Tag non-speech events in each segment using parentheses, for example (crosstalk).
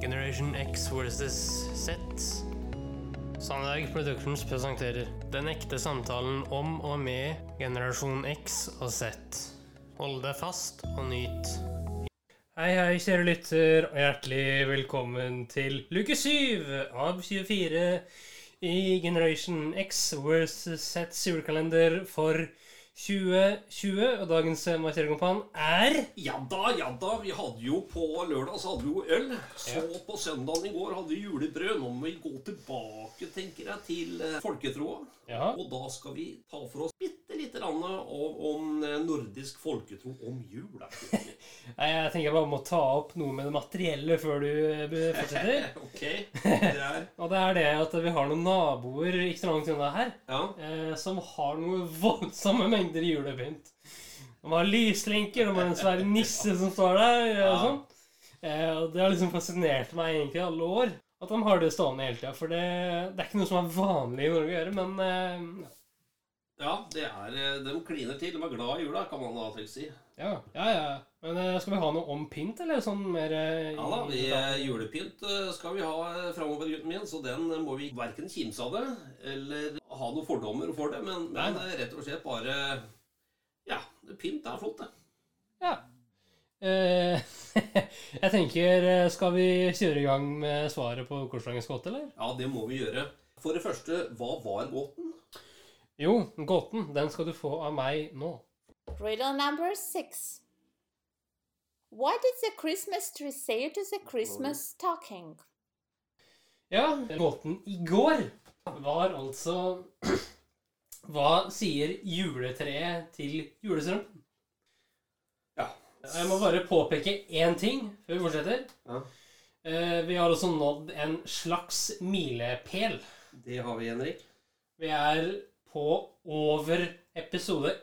Generation X versus Z. Sandberg Productions presenterer Den ekte samtalen om og med generasjon X og Z. Hold deg fast og nyt. Hei, hei, kjære lytter, og hjertelig velkommen til luke 7 av 24 i Generation X versus Z julekalender for 2020. Og dagens markeringskompan er Ja da, ja da. Vi hadde jo på lørdag så hadde vi jo øl. Så på søndagen i går hadde vi julebrød. Nå må vi gå tilbake, tenker jeg, til eh, folketroa. Ja. Og da skal vi ta for oss bitte grann om, om eh, nordisk folketro om jul. (laughs) Nei, jeg tenker jeg bare må ta opp noe med det materielle før du eh, fortsetter. (laughs) ok, det er (laughs) Og det er det at vi har noen naboer ikke så langt unna her Ja. eh, som har noen voldsomme mengder julepynt. De har lyslenker, de har en svær nisse som står der. Ja. Og sånn. Eh, og det har liksom fascinert meg egentlig i alle år at de har det stående hele tida. For det, det er ikke noe som er vanlig i Norge å gjøre, men eh, ja, det er eh, De kliner til. De er glad i jula, kan man da vel si. ja, ja, ja. Men eh, skal vi ha noe om pynt, eller sånn mer eh, Ja da, vi, Julepynt skal vi ha framover, gutten min, så den må vi verken kimse av det eller ha noen fordommer for det, men, men rett og slett bare Ja, pynt er flott, det. Ja. Eh, (laughs) jeg tenker Skal vi kjøre i gang med svaret på Korsdagens gåte, eller? Ja, det må vi gjøre. For det første, hva var gåten? Jo, gåten. Den skal du få av meg nå. Riddle number six. What did the Christmas tree say to the Christmas talking? Ja, gåten i går var altså (clears throat) Hva sier juletreet til julestrømpen? Ja. Jeg må bare påpeke én ting før vi fortsetter. Ja. Eh, Vi har også nådd en slags milepæl. Det har vi, Henrik. Vi er på over episode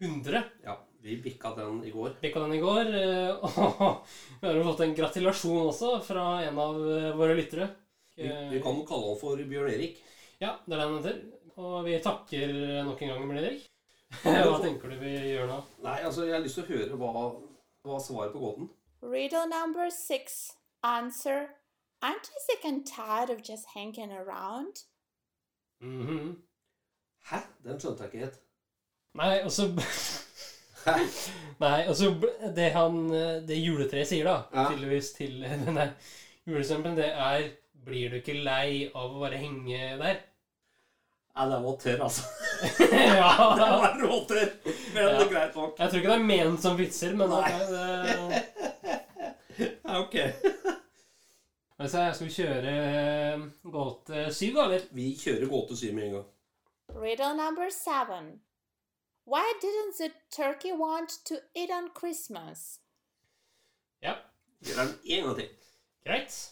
100. Ja, vi bikka den i går. Bikka den i går. eh, (laughs) Og vi har jo fått en gratulasjon også fra en av eh, våre lyttere. Vi, vi kan jo kalle han for Bjørn Erik. Ja, det er det han heter. Og vi takker nok en gang, Bjørn Erik. (laughs) Hva tenker du vi gjør nå? Nei, altså, jeg har lyst til å høre hva, hva svaret på gåten. Riddle number six. Answer. Aren't you sick and tired of just hanging around? Mhm. Hæ? Den skjønte jeg ikke helt. Nei, og så Hæ? Nei, og så Det han Det juletreet sier, da, Ja. tydeligvis til (laughs) denne julestrømpen, det er Blir du ikke lei av å bare henge der? Nei, den var tørr, altså. (laughs) ja, (laughs) Den var råtørr. Men det er greit nok. Jeg tror ikke det er ment som vitser, men Nei. det, Ja, ok. altså, Skal vi kjøre eh, gåte syv, da, eller? Vi kjører gåte syv med en gang. Riddle number seven. Why didn't the turkey want to eat on Christmas? Ja, Gjør den en gang til. greit.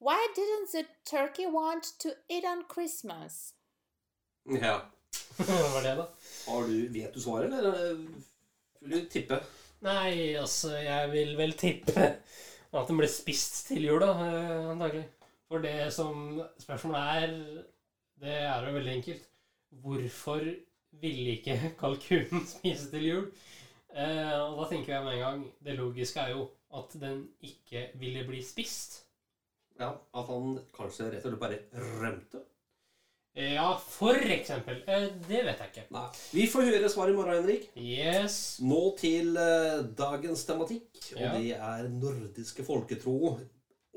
Why didn't the turkey want to eat on Christmas? Ja. Hva var det, da? Har du, vet du svaret, eller vil du tippe? Nei, altså, jeg vil vel tippe at den ble spist til jul, da, eh, antagelig. For det som spørsmålet er, det er jo veldig enkelt. Hvorfor ville ikke (laughs) kalkunen spise til jul? Eh, og da tenker jeg med en gang Det logiske er jo at den ikke ville bli spist. Ja, At han kanskje rett og slett bare rømte? Eh, ja, for eksempel. Eh, det vet jeg ikke. Nei. Vi får høre svaret i morgen, Henrik. Yes. Nå til eh, dagens tematikk, og Ja. det er nordiske folketro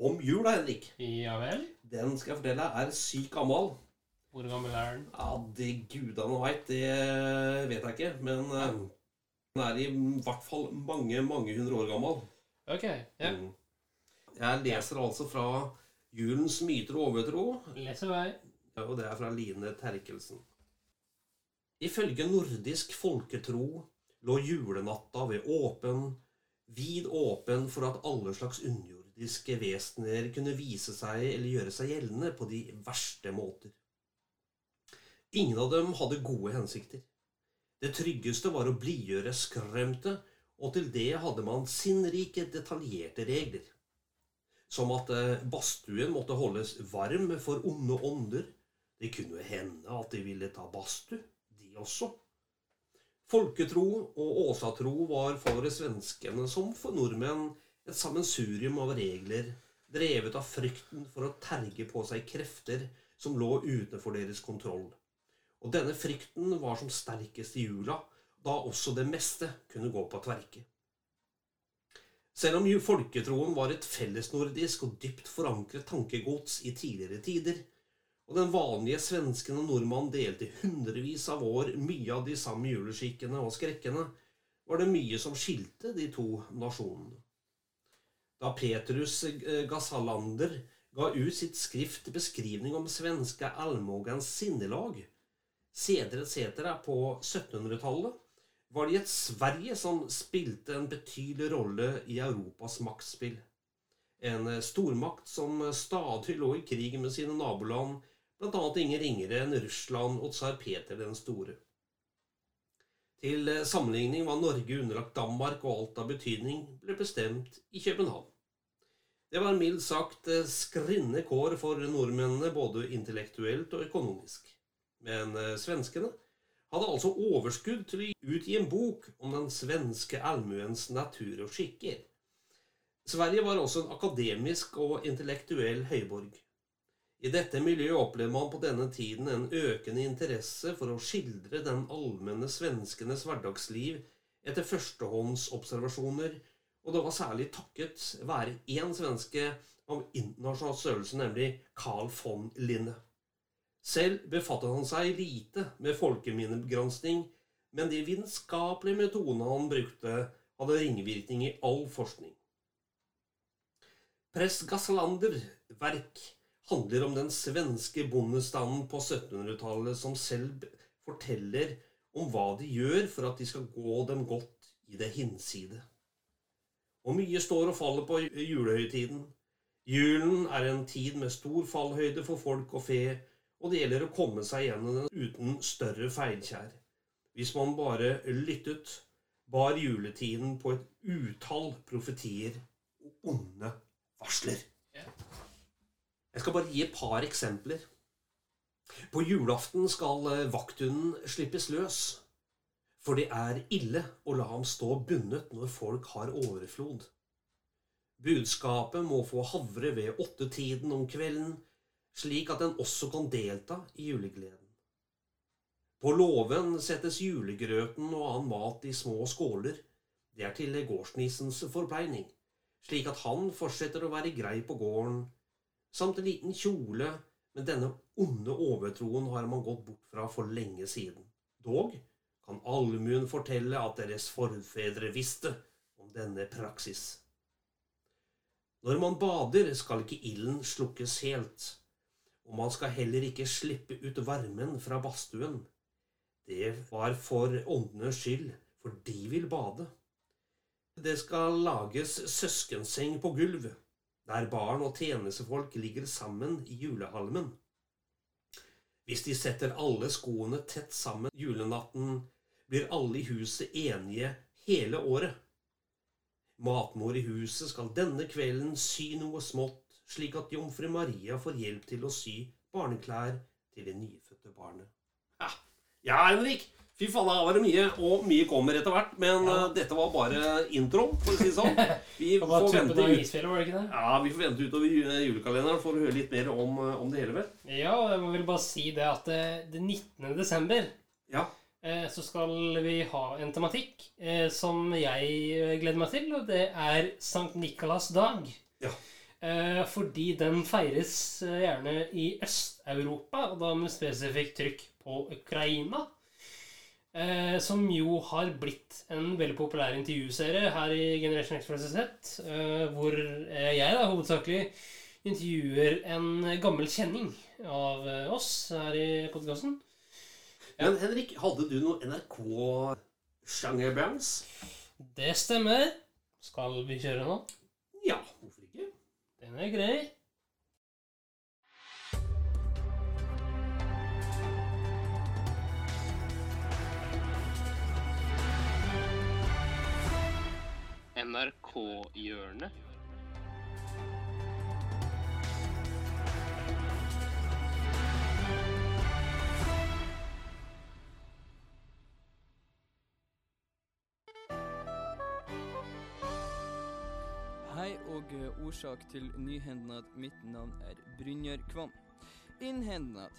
om jula, Henrik. Ja vel. Den skal jeg fortelle er syk gammel. Hvor gammel er den? Ja, det gudene veit, det vet jeg ikke. Men eh, den er i hvert fall mange, mange hundre år gammel. Ok. Ja. Mm. Jeg leser altså fra Julens myter og overtro, Leser vei. ja, og det er fra Line Terkelsen. Ifølge nordisk folketro lå julenatta ved åpen, vid åpen for at alle slags underjordiske vesener kunne vise seg eller gjøre seg gjeldende på de verste måter. Ingen av dem hadde gode hensikter. Det tryggeste var å blidgjøre skremte, og til det hadde man sinnrike, detaljerte regler. Som at eh, badstuen måtte holdes varm for onde ånder. Det kunne hende at de ville ta badstue, de også. Folketro og åsatro var for svenskene som for nordmenn et sammensurium av regler drevet av frykten for å terge på seg krefter som lå utenfor deres kontroll. Og denne frykten var som sterkest i jula, da også det meste kunne gå på tverke. Selv om folketroen var et fellesnordisk og dypt forankret tankegods i tidligere tider, og den vanlige svensken og nordmann delte hundrevis av år mye av de samme juleskikkene og skrekkene, var det mye som skilte de to nasjonene. Da Petrus Gazalander ga ut sitt skrift beskrivning om svenske allmogens sinnelag, seder etc. på 1700-tallet, var det et Sverige som spilte en betydelig rolle i Europas maktspill. En stormakt som stadig lå i krig med sine naboland, bl.a. ingen ringere enn Russland og tsar Peter den store. Til sammenligning var Norge underlagt Danmark, og alt av betydning ble bestemt i København. Det var mildt sagt skrinne kår for nordmennene både intellektuelt og økonomisk. Men svenskene hadde altså overskudd til å utgi en bok om den svenske allmuens natur og skikker. Sverige var også en akademisk og intellektuell høyborg. I dette miljøet opplevde man på denne tiden en økende interesse for å skildre den allmenne svenskenes hverdagsliv etter førstehåndsobservasjoner, og det var særlig takket være én svenske av internasjonal størrelse, nemlig Carl von Linne. Selv befattet han seg lite med folkeminnebegransning, men de vitenskapelige metodene han brukte, hadde ringvirkning i all forskning. Prest Gassalander verk handler om den svenske bondestanden på 1700-tallet som selv forteller om hva de gjør for at de skal gå dem godt i det hinside. Og mye står og faller på julehøytiden. Julen er en tid med stor fallhøyde for folk og fe, og det gjelder å komme seg gjennom den uten større feilkjær. Hvis man bare lyttet, bar juletiden på et utall profetier og onde varsler. Jeg skal bare gi et par eksempler. På julaften skal vakthunden slippes løs, for det er ille å la ham stå bundet når folk har overflod. Budskapet må få havre ved åttetiden om kvelden, slik at den også kan delta i julegleden. På låven settes julegrøten og annen mat i små skåler. Det er til gårdsnissens forpleining, slik at han fortsetter å være grei på gården, samt en liten kjole, men denne onde overtroen har man gått bort fra for lenge siden. Dog kan allmuen fortelle at deres forfedre visste om denne praksis. Når man bader, skal ikke ilden slukkes helt og man skal heller ikke slippe ut varmen fra badstuen. Det var for åndenes skyld, for de vil bade. Det skal lages søskenseng på gulv, der barn og tjenestefolk ligger sammen i julehalmen. Hvis de setter alle skoene tett sammen julenatten, blir alle i huset enige hele året. Matmor i huset skal denne kvelden sy noe smått slik at jomfru Maria får hjelp til å sy barneklær til det nyfødte barnet. Ja, ja Henrik! Fy faen, her var det mye, og mye kommer etter hvert. Men ja. uh, dette var bare intro, for å si det sånn. (laughs) Vi får vente ut, ja, vi får vente utover julekalenderen for å høre litt mer om, uh, om det hele. vel? Ja, jeg må vel bare si det at det, det 19. desember ja. så skal vi ha en tematikk som jeg gleder meg til, og det er Sankt Nikolas dag. Ja. Eh, fordi den feires eh, gjerne i Øst-Europa, og da med spesifikt trykk på Ukraina. Eh, som jo har blitt en veldig populær intervjuserie her i Generation Express hvor jeg da hovedsakelig intervjuer en gammel kjenning av oss her i podkasten. Ja. Men Henrik, hadde du noe NRK-sjangerbands? Det stemmer. Skal vi kjøre nå? Den er grei. NRK-hjørnet. Hei og og eh, årsak til nyhendnad. Mitt navn er Brynjar Kvam. Innhendnad.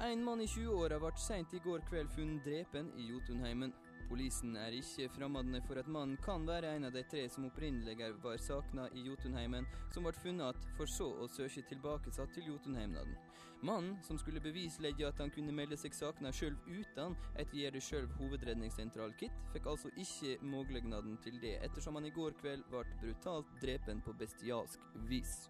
En mann i 20-åra ble seint i går kveld funnet drepen i Jotunheimen. Polisen er ikke fremmede for at mannen kan være en av de tre som opprinnelig var savna i Jotunheimen, som ble funnet igjen, for så å søke tilbakesatt til Jotunheimnaden. Mannen, som skulle bevislegge at han kunne melde seg savna sjøl uten et gjør det sjøl hovedredningssentral-kit, fikk altså ikke muligheten til det, ettersom han i går kveld ble brutalt drepen på bestialsk vis.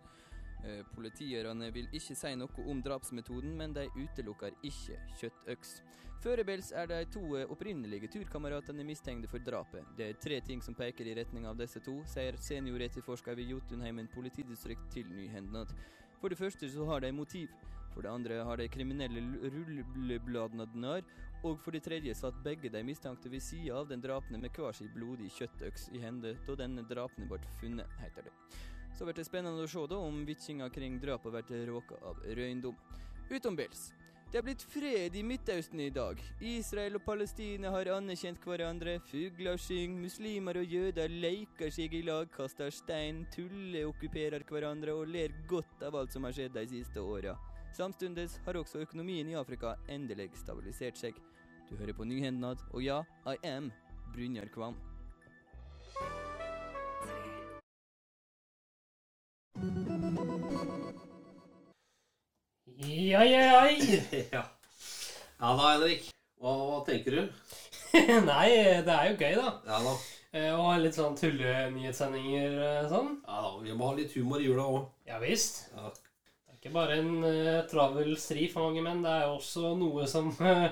Eh, Politierne vil ikke si noe om drapsmetoden, men de utelukker ikke kjøttøks. Førebels er de to eh, opprinnelige turkameratene mistenkte for drapet. Det er tre ting som peker i retning av disse to, sier senioretterforsker ved Jotunheimen politidistrikt til Nyhendnad. For det første så har de motiv. For det andre har de kriminelle rullebladene. Og for det tredje satt begge de mistenkte ved sida av den drapne med hver sin blodige kjøttøks i hende da denne drapne ble funnet, heter det. Så blir det spennende å se da om vitsinga kring drapet blir råka av røyndom. Utenbils. Det er blitt fred i Midtøsten i dag. Israel og Palestina har anerkjent hverandre. Fugler synger, muslimer og jøder leker seg i lag, kaster stein, tuller, okkuperer hverandre og ler godt av alt som har skjedd de siste åra. Samtidig har også økonomien i Afrika endelig stabilisert seg. Du hører på Nyhendnad, og ja, I am Brynjar Kvam. Ja, ja, ja. ja. ja da, Henrik. Hva, hva tenker du? (laughs) Nei, det er jo gøy, da. Ja da. Og litt sånn tullenyhetssendinger eh, sånn. Ja da, Vi må ha litt humor i jula òg. Ja visst. Ja. Det er ikke bare en uh, travel stri for mange menn. Det er jo også noe som uh,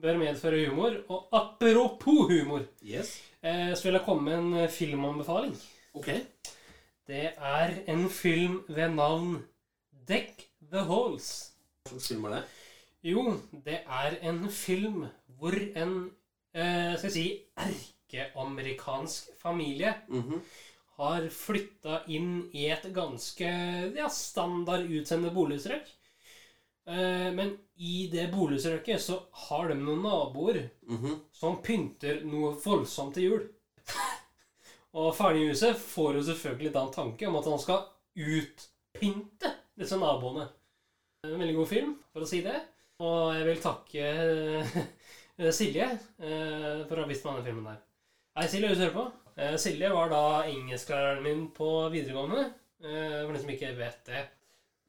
bør medføre humor. Og apropos humor, Yes. uh, så vil jeg komme med en eh, filmanbefaling. Ok. Det er en film ved navn Deck the Halls. Hva slags film er det? Jo, det er en film hvor en eh, skal jeg si erkeamerikansk familie Mhm. har flytta inn i et ganske ja, standard utseende boligstrøk. Eh, men i det boligstrøket så har de noen naboer Mhm. som pynter noe voldsomt til jul. (laughs) Og faren i huset får jo selvfølgelig da en tanke om at han skal utpynte disse naboene. En veldig god film, for å si det. Og jeg vil takke eh, (laughs) Silje eh, for å ha vist meg denne filmen der. Hei, Silje, hvis du hører på. Eh, Silje var da engelsklæreren min på videregående. eh, For de som ikke vet det.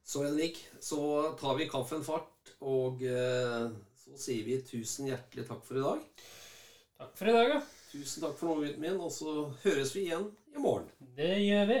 Så Henrik, så tar vi kaffen fart, og eh, så sier vi tusen hjertelig takk for i dag. Takk for i dag, ja. Tusen takk for nå, gutten min, og så høres vi igjen i morgen. Det gjør vi.